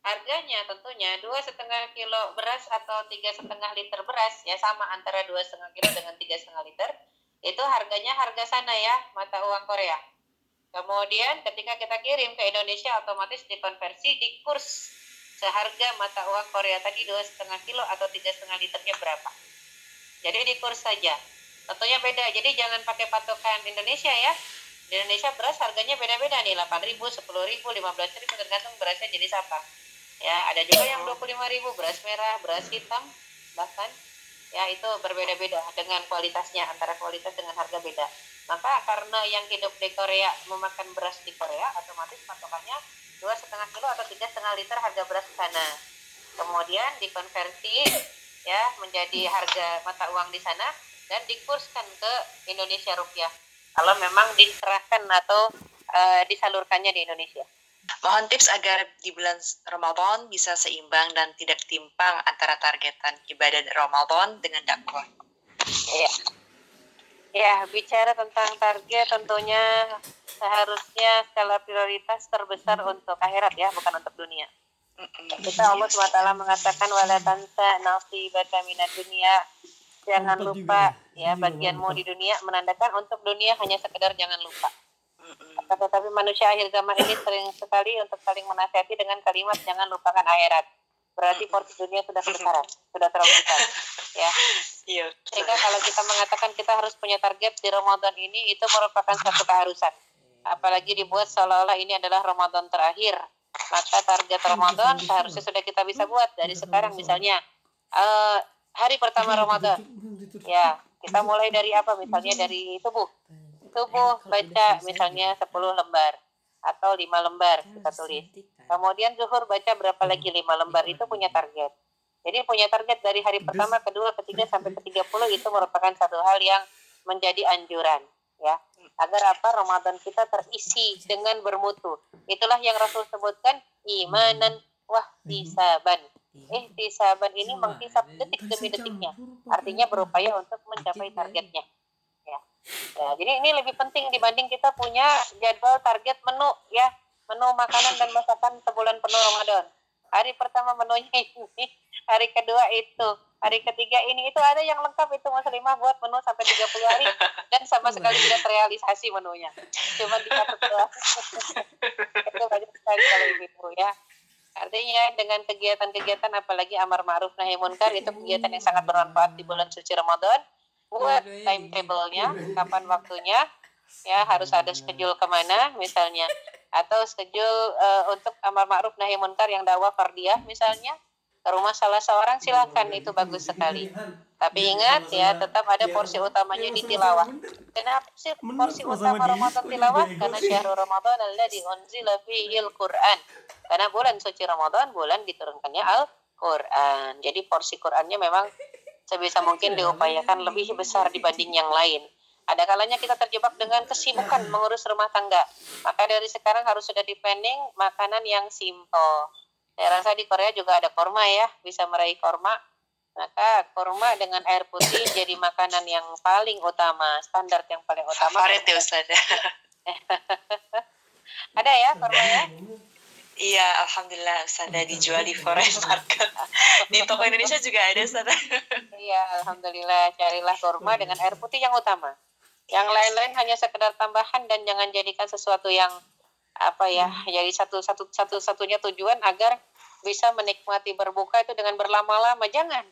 Harganya tentunya dua setengah kilo beras atau tiga setengah liter beras ya sama antara dua setengah kilo dengan tiga setengah liter. Itu harganya harga sana ya mata uang Korea. Kemudian ketika kita kirim ke Indonesia otomatis dikonversi di kurs seharga mata uang Korea tadi dua setengah kilo atau tiga setengah liternya berapa. Jadi di kurs saja tentunya beda. Jadi jangan pakai patokan Indonesia ya. Di Indonesia beras harganya beda-beda nih. 8.000, 10.000, 15.000 tergantung berasnya jenis apa. Ya ada juga yang 25.000 beras merah beras hitam bahkan ya itu berbeda-beda dengan kualitasnya antara kualitas dengan harga beda. Maka karena yang hidup di Korea memakan beras di Korea otomatis patokannya dua setengah kilo atau tiga setengah liter harga beras di sana. Kemudian dikonversi ya menjadi harga mata uang di sana dan dikurskan ke Indonesia rupiah kalau memang diserahkan atau uh, disalurkannya di Indonesia. Mohon tips agar di bulan Ramadan bisa seimbang dan tidak timpang antara targetan ibadah Ramadan dengan dakwah. Iya. Ya, bicara tentang target tentunya seharusnya skala prioritas terbesar untuk akhirat ya, bukan untuk dunia. Kita Allah SWT mengatakan wala tansa nasibaka minad dunia jangan lupa ya bagianmu di dunia menandakan untuk dunia hanya sekedar jangan lupa. Tetapi manusia akhir zaman ini sering sekali untuk saling menasihati dengan kalimat jangan lupakan akhirat. Berarti porsi dunia sudah besar, sudah terlalu besar. Ya. Iya. Sehingga kalau kita mengatakan kita harus punya target di Ramadan ini itu merupakan satu keharusan. Apalagi dibuat seolah-olah ini adalah Ramadan terakhir. Maka target Ramadan seharusnya sudah kita bisa buat dari sekarang misalnya. Uh, hari pertama Ramadan. Ya, kita mulai dari apa? Misalnya dari subuh. Subuh baca misalnya 10 lembar atau 5 lembar kita tulis. Kemudian zuhur baca berapa lagi 5 lembar itu punya target. Jadi punya target dari hari pertama, kedua, ketiga sampai ke 30 itu merupakan satu hal yang menjadi anjuran ya. Agar apa? Ramadan kita terisi dengan bermutu. Itulah yang Rasul sebutkan imanan wah disaban ihtisaban ini menghisap detik demi detiknya. Artinya berupaya untuk mencapai targetnya. Ya. ya. jadi ini lebih penting dibanding kita punya jadwal target menu ya, menu makanan dan masakan sebulan penuh Ramadan. Hari pertama menunya ini, hari kedua itu, hari ketiga ini itu ada yang lengkap itu muslimah buat menu sampai 30 hari dan sama sekali tidak terrealisasi menunya. Cuma dicatat doang. itu banyak sekali kalau ibu ya. Artinya dengan kegiatan-kegiatan apalagi amar ma'ruf nahi munkar itu kegiatan yang sangat bermanfaat di bulan suci Ramadan. Buat timetable-nya, kapan waktunya, ya harus ada schedule ke mana misalnya. Atau schedule uh, untuk amar ma'ruf nahi munkar yang dakwah fardiyah misalnya ke rumah salah seorang silakan itu bagus sekali tapi ingat ya tetap ada porsi utamanya di tilawah kenapa sih porsi utama Ramadan tilawah karena syahrul Ramadan alladzi unzila fihi al-Qur'an karena bulan suci Ramadan bulan diturunkannya Al-Quran. Jadi porsi Qurannya memang sebisa mungkin diupayakan lebih besar dibanding yang lain. Ada kalanya kita terjebak dengan kesibukan mengurus rumah tangga. Maka dari sekarang harus sudah di planning makanan yang simple. Saya rasa di Korea juga ada korma ya bisa meraih korma maka korma dengan air putih jadi makanan yang paling utama standar yang paling utama Favorit ya Ustaz. ada ya korma ya Iya, alhamdulillah Ustaz ada dijual di Forest Market. Di toko Indonesia juga ada Ustaz. Iya, alhamdulillah. Carilah kurma dengan air putih yang utama. Yang lain-lain hanya sekedar tambahan dan jangan jadikan sesuatu yang apa ya, jadi satu satu satu satunya tujuan agar bisa menikmati berbuka itu dengan berlama-lama. Jangan,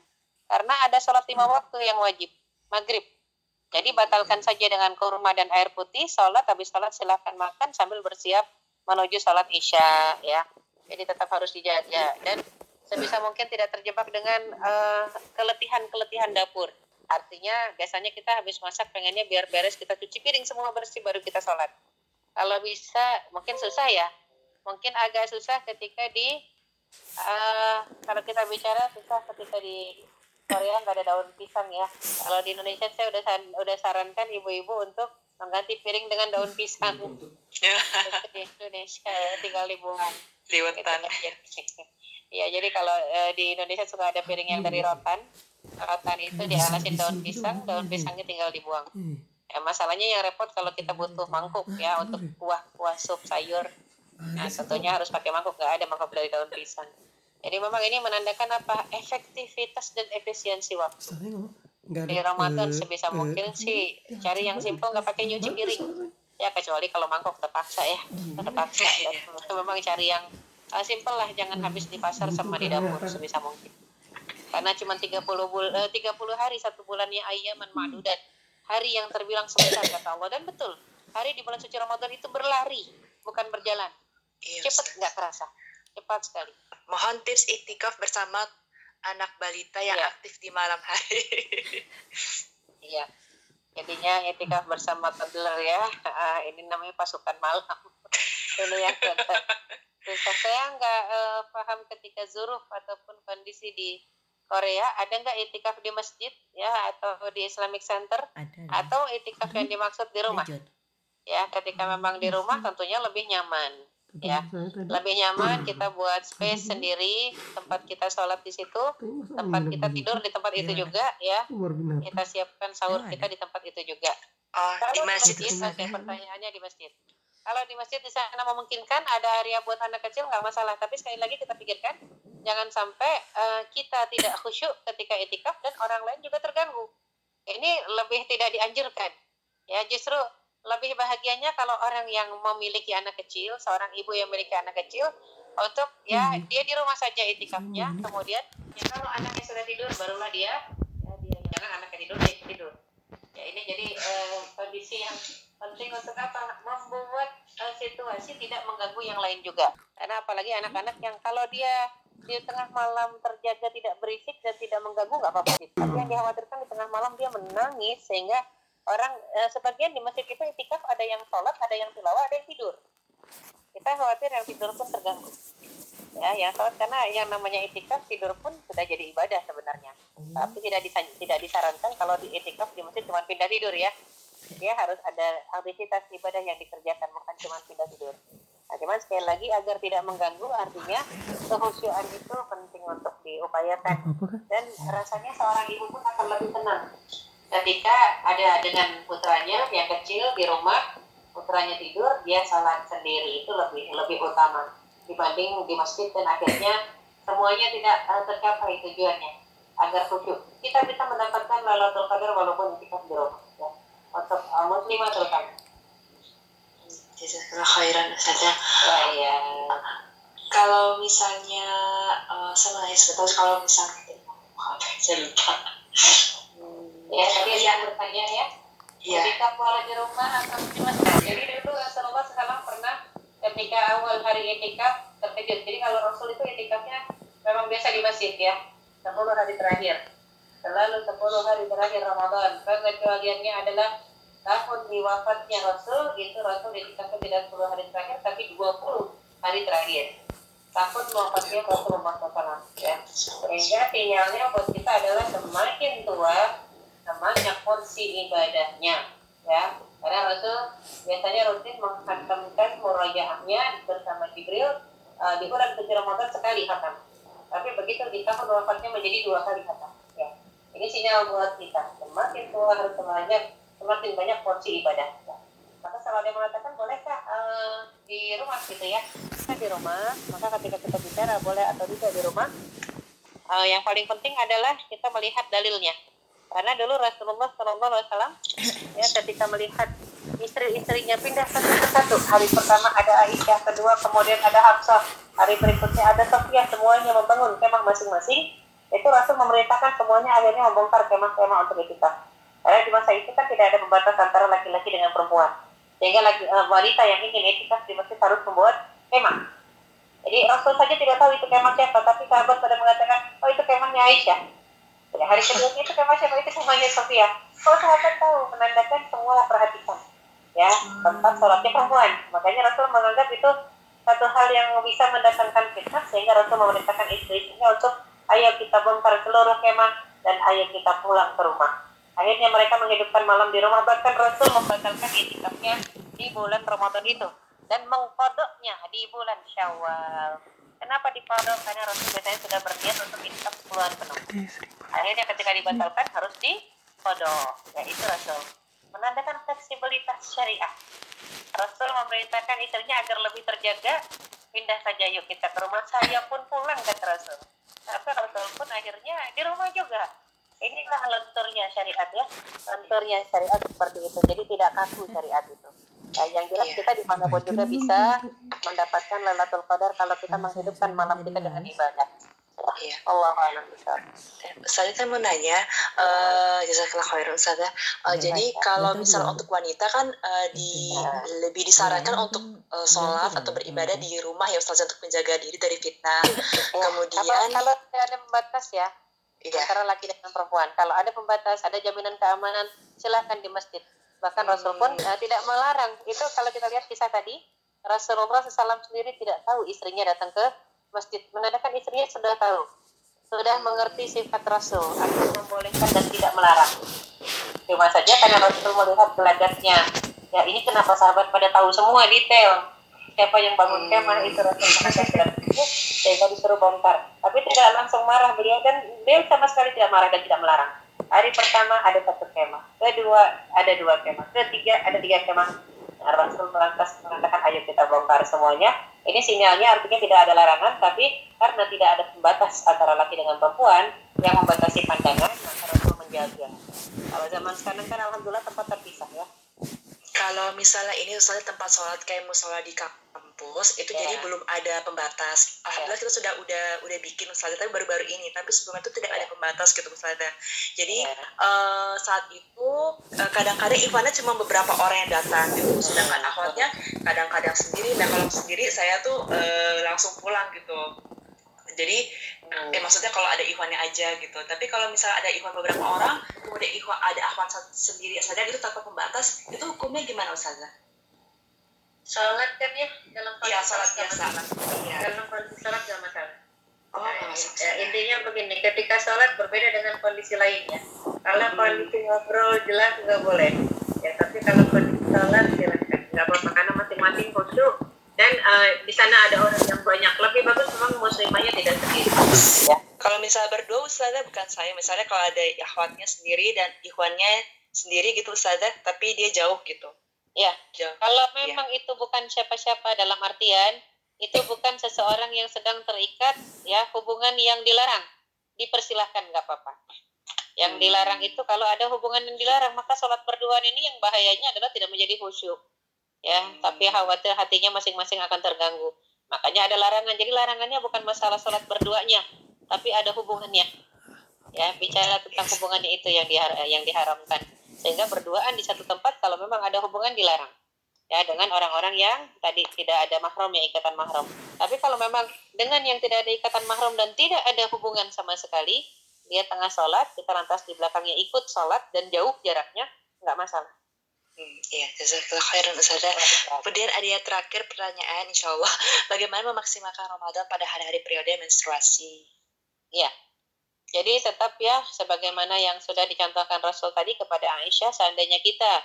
karena ada sholat lima waktu yang wajib, maghrib. Jadi batalkan saja dengan kurma dan air putih. Sholat habis sholat silahkan makan sambil bersiap menuju sholat isya ya. Jadi tetap harus dijaga dan sebisa mungkin tidak terjebak dengan uh, keletihan-keletihan dapur. Artinya biasanya kita habis masak pengennya biar beres kita cuci piring semua bersih baru kita sholat. Kalau bisa mungkin susah ya, mungkin agak susah ketika di uh, kalau kita bicara susah ketika di Korea nggak ada daun pisang ya. Kalau di Indonesia saya udah udah sarankan ibu-ibu untuk mengganti piring dengan daun pisang. di Indonesia tinggal dibuang. Liwetan. Ya, jadi kalau e, di Indonesia suka ada piring yang dari rotan. Rotan itu dialasin daun pisang, daun pisangnya tinggal dibuang. Ya, masalahnya yang repot kalau kita butuh mangkuk ya untuk kuah-kuah sup sayur. Nah, tentunya harus pakai mangkuk, nggak ada mangkuk dari daun pisang. Jadi memang ini menandakan apa? Efektivitas dan efisiensi waktu. Di Ramadan sebisa mungkin sih cari yang simpel nggak pakai nyuci piring. Ya kecuali kalau mangkok terpaksa ya, terpaksa. Dan memang cari yang uh, simpel lah, jangan habis di pasar sama di dapur sebisa mungkin. Karena cuma 30 bul uh, 30 hari satu bulannya ayaman madu dan hari yang terbilang sebentar kata Allah dan betul. Hari di bulan suci Ramadan itu berlari, bukan berjalan. Cepat nggak terasa, cepat sekali. Mohon tips itikaf bersama anak balita yang Iya. aktif di malam hari. Iya. Jadinya etika bersama toddler ya. Ah, ini namanya pasukan malam. ini yang. Susah saya nggak eh, paham ketika zuruf ataupun kondisi di Korea ada nggak itikaf di masjid ya atau di Islamic Center? Ada atau itikaf yang dimaksud di rumah? Ya ketika memang di rumah tentunya lebih nyaman ya. Lebih nyaman kita buat space sendiri tempat kita sholat di situ tempat kita tidur di tempat itu juga ya. Kita siapkan sahur Oh, kita di tempat itu juga. Oh, di masjid masjid pertanyaannya di masjid kalau di masjid di sana memungkinkan ada area buat anak kecil nggak masalah. Tapi sekali lagi kita pikirkan jangan sampai eh, kita tidak khusyuk ketika itikaf dan orang lain juga terganggu. Ini lebih tidak dianjurkan. Ya justru lebih bahagianya kalau orang yang memiliki anak kecil seorang ibu yang memiliki anak kecil untuk ya dia di rumah saja itikafnya. Kemudian ya kalau anaknya sudah tidur barulah dia ya, dia jangan anaknya tidur dia tidur. Ya ini jadi eh, kondisi yang penting untuk apa? Membuat eh, situasi tidak mengganggu yang lain juga. Karena apalagi anak-anak yang kalau dia di tengah malam terjaga tidak berisik dan tidak mengganggu nggak apa-apa sih. tapi yang dikhawatirkan di tengah malam dia menangis sehingga orang eh, sebagian di masjid kita itikaf ada yang sholat ada yang tilawah ada yang tidur. Kita khawatir yang tidur pun terganggu. Ya yang sholat karena yang namanya itikaf tidur pun sudah jadi ibadah sebenarnya. Tapi tidak disa- tidak disarankan kalau di itikaf di masjid cuma pindah tidur ya dia harus ada aktivitas ibadah yang dikerjakan bukan cuma pindah tidur. Nah cuman sekali lagi agar tidak mengganggu artinya kehusyuan itu penting untuk diupayakan. Dan rasanya seorang ibu pun akan lebih tenang. Ketika ada dengan putranya yang kecil di rumah putranya tidur dia salat sendiri. Itu lebih lebih utama dibanding di masjid dan akhirnya semuanya tidak eh, tercapai tujuannya agar khusyuk. Kita bisa mendapatkan Lailatul Qadar walaupun kita di rumah ya. uh, muslimah terutama Jazakallah khairan Ustaz. ya, ya. Kalau misalnya uh, sama ya sebetulnya kalau misalnya saya lupa. ya tadi yang bertanya ya Iya. ketika pola di rumah atau di masjid jadi dulu Rasulullah sekarang pernah ketika awal hari itikaf terkejut jadi kalau Rasul itu itikafnya memang biasa di masjid ya 10 hari terakhir selalu 10 hari terakhir Ramadan pengecualiannya adalah tahun di wafatnya Rasul itu Rasul itikafnya tidak 10 hari terakhir tapi 20 hari terakhir tahun wafatnya Rasulullah SAW ya sehingga sinyalnya buat kita adalah semakin tua namanya porsi ibadahnya ya karena Rasul biasanya rutin menghantamkan murajaahnya bersama Jibril uh, di bulan tujuh Ramadan sekali hatam. Tapi begitu di tahun wafatnya menjadi dua kali hatam. Ini sinyal buat kita. Semakin tua harus banyak, semakin banyak porsi ibadah. Maka kalau dia mengatakan bolehkah uh, di rumah gitu ya? Kita di rumah, maka ketika kita bicara boleh atau tidak di rumah, uh, yang paling penting adalah kita melihat dalilnya. Karena dulu Rasulullah Shallallahu Alaihi Wasallam ya ketika melihat istri-istrinya pindah satu persatu. Hari pertama ada Aisyah, kedua kemudian ada Hafsah, hari berikutnya ada Sofia, semuanya membangun kemah masing-masing. Itu Rasul memerintahkan semuanya akhirnya membongkar kemah-kemah untuk kita. Karena di masa itu kan tidak ada pembatas antara laki-laki dengan perempuan. Sehingga laki, uh, wanita yang ingin etika di masjid harus membuat kemah. Jadi Rasul saja tidak tahu itu kemah siapa, tapi sahabat pada mengatakan, oh itu kemahnya Aisyah. Jadi hari kedua itu kemah siapa? Itu kemahnya Sofia. Kalau sahabat tahu, menandakan semua perhatikan ya tempat sholatnya perempuan makanya Rasul menganggap itu satu hal yang bisa mendatangkan fitnah sehingga Rasul memerintahkan istri-istrinya untuk ayo kita bongkar seluruh kemah dan ayo kita pulang ke rumah. Akhirnya mereka menghidupkan malam di rumah. Bahkan Rasul membatalkan itikafnya di bulan Ramadan itu. Dan mengkodoknya di bulan Syawal. Kenapa dikodok? Karena Rasul biasanya sudah berniat untuk itikaf puluhan penuh. Akhirnya ketika dibatalkan harus dikodok. Ya itu Rasul. Menandakan fleksibilitas syariah. Rasul memerintahkan istrinya agar lebih terjaga, pindah saja yuk kita ke rumah saya pun pulang kata Rasul. Tapi Rasul pun akhirnya di rumah juga. Inilah lenturnya syariat ya, lenturnya syariat seperti itu. Jadi tidak kaku syariat itu. Nah, yang jelas iya. kita di mana pun juga bisa mendapatkan lelatul qadar kalau kita menghidupkan malam kita dengan ibadah. Iya. Allah alam Saya kan mau nanya, uh, jazakallah khairan Ustazah. Uh, jadi kalau misalnya untuk wanita kan uh, di lebih disarankan untuk uh, sholat atau beribadah di rumah ya Ustazah untuk menjaga diri dari fitnah. Kemudian kalau, kalau ada pembatas ya, iya. antara laki dan perempuan. Kalau ada pembatas, ada jaminan keamanan, silahkan di masjid. Bahkan hmm. Rasul pun uh, tidak melarang. Itu kalau kita lihat kisah tadi, Rasulullah SAW sendiri tidak tahu istrinya datang ke masjid. Menandakan istrinya sudah tahu sudah mengerti sifat Rasul akan membolehkan dan tidak melarang. Cuma saja karena Rasul melihat belajarnya ya ini kenapa sahabat pada tahu semua detail? Siapa yang bangun kemah itu Rasul? Sehingga disuruh bongkar. Tapi tidak langsung marah. Beliau dan beliau sama sekali tidak marah dan tidak melarang. Hari pertama ada satu kemah kedua ada dua kemah ketiga ada tiga kemah. Rasul lantas mengatakan ayo kita bongkar semuanya. Ini sinyalnya artinya tidak ada larangan, tapi karena tidak ada pembatas antara laki dengan perempuan yang membatasi pandangan, maka Rasul menjaga. Kalau zaman sekarang kan alhamdulillah tempat terpisah ya. Kalau misalnya ini misalnya tempat sholat kayak musola di kampus itu yeah. jadi belum ada pembatas. Alhamdulillah yeah. kita sudah udah udah bikin misalnya tapi baru-baru ini tapi sebelumnya itu tidak yeah. ada pembatas gitu misalnya. Jadi yeah. Iya. uh, saat itu uh, kadang-kadang Ivana cuma beberapa orang yang datang gitu. Sedangkan akhwatnya kadang-kadang sendiri. Nah kalau sendiri saya tuh uh, langsung pulang gitu. Jadi hmm. eh, maksudnya kalau ada Ikhwannya aja gitu. Tapi kalau misalnya ada Ikhwan beberapa orang, kemudian Ikhwan ada Akhwan sendiri saja itu tanpa pembatas, itu hukumnya gimana Ustazah? Sholat kan ya dalam kondisi ya, sholat biasa ya. dalam kondisi sholat gak masalah Oh, nah, ya, intinya begini, ketika sholat berbeda dengan kondisi lainnya. Kalau hmm. kondisi ngobrol jelas nggak boleh. Ya, tapi kalau kondisi sholat silahkan. Nggak apa-apa karena masing-masing khusyuk dan uh, di sana ada orang yang banyak. Lebih bagus memang muslimahnya tidak sendiri. Ya. Kalau misalnya berdua, Ustazah bukan saya. Misalnya kalau ada ikhwatnya sendiri dan ikhwannya sendiri gitu Ustazah, tapi dia jauh gitu Ya, kalau ya. memang ya. itu bukan siapa-siapa dalam artian itu bukan seseorang yang sedang terikat ya hubungan yang dilarang dipersilahkan nggak apa-apa yang hmm. dilarang itu kalau ada hubungan yang dilarang maka sholat berduaan ini yang bahayanya adalah tidak menjadi khusyuk ya hmm. tapi khawatir hatinya masing-masing akan terganggu makanya ada larangan jadi larangannya bukan masalah sholat berduanya tapi ada hubungannya ya bicara tentang hubungannya itu yang dihar yang diharamkan sehingga berduaan di satu tempat kalau memang ada hubungan dilarang. Ya dengan orang-orang yang tadi tidak ada mahram ya ikatan mahram. Tapi kalau memang dengan yang tidak ada ikatan mahram dan tidak ada hubungan sama sekali dia tengah sholat kita lantas di belakangnya ikut sholat dan jauh jaraknya nggak masalah. Hmm, iya, jazakallah khairan Ustazah. Kemudian ada yang terakhir pertanyaan insya Allah, bagaimana memaksimalkan Ramadan pada hari-hari periode menstruasi? Iya, jadi tetap ya sebagaimana yang sudah dicontohkan Rasul tadi kepada Aisyah seandainya kita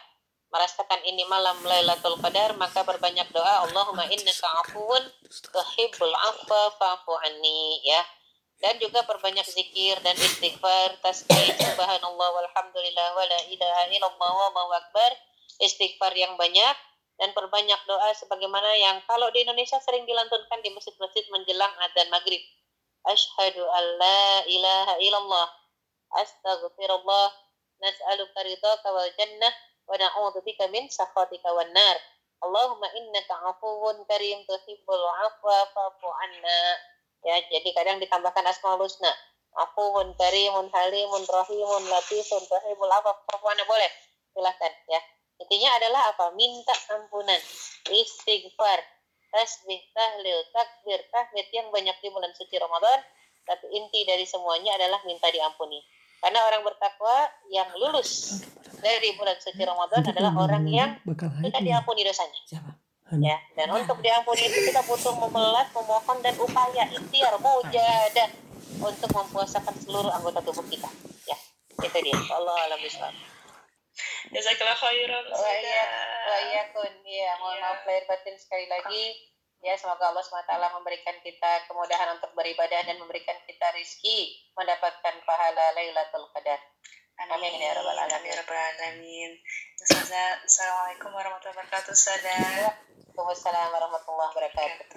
merasakan ini malam Lailatul Qadar maka berbanyak doa Allahumma innaka afuwun tuhibbul afwa fa'fu ya. Dan juga perbanyak zikir dan istighfar tasbih subhanallah walhamdulillah wala ilaha illallah wallahu akbar istighfar yang banyak dan perbanyak doa sebagaimana yang kalau di Indonesia sering dilantunkan di masjid-masjid menjelang adzan maghrib asyhadu an la ilaha illallah. Astaghfirullah. Nas'aluka ridhaka wal jannah wa na'udzubika min sakhatika wan nar. Allahumma innaka afuwun karim tuhibbul afwa fa'fu anna. Ya jadi kadang ditambahkan asmaul husna. Afuwun karimun halimun rahimun latifun rahimul apa pokoknya boleh? Silahkan ya. Intinya adalah apa? Minta ampunan. Istighfar tasbih tahlil takbir tahmid yang banyak di bulan suci Ramadan. Tapi inti dari semuanya adalah minta diampuni. Karena orang bertakwa yang lulus dari bulan suci Ramadan adalah orang yang tidak diampuni dosanya. Ya dan untuk diampuni itu kita butuh memelas memohon dan upaya ikhtiar mujahadah untuk mempuasakan seluruh anggota tubuh kita. Ya itu dia. Allah alam Jazakallah khairan. Wa iya wa iyakun ya mohon maaf lahir batin sekali lagi ya semoga Allah SWT memberikan kita kemudahan untuk beribadah dan memberikan kita rizki mendapatkan pahala Lailatul Qadar Amin ya rabbal alamin. Ya rabbal alamin. Assalamualaikum warahmatullahi wabarakatuh. Ustazah. Waalaikumsalam warahmatullahi wabarakatuh.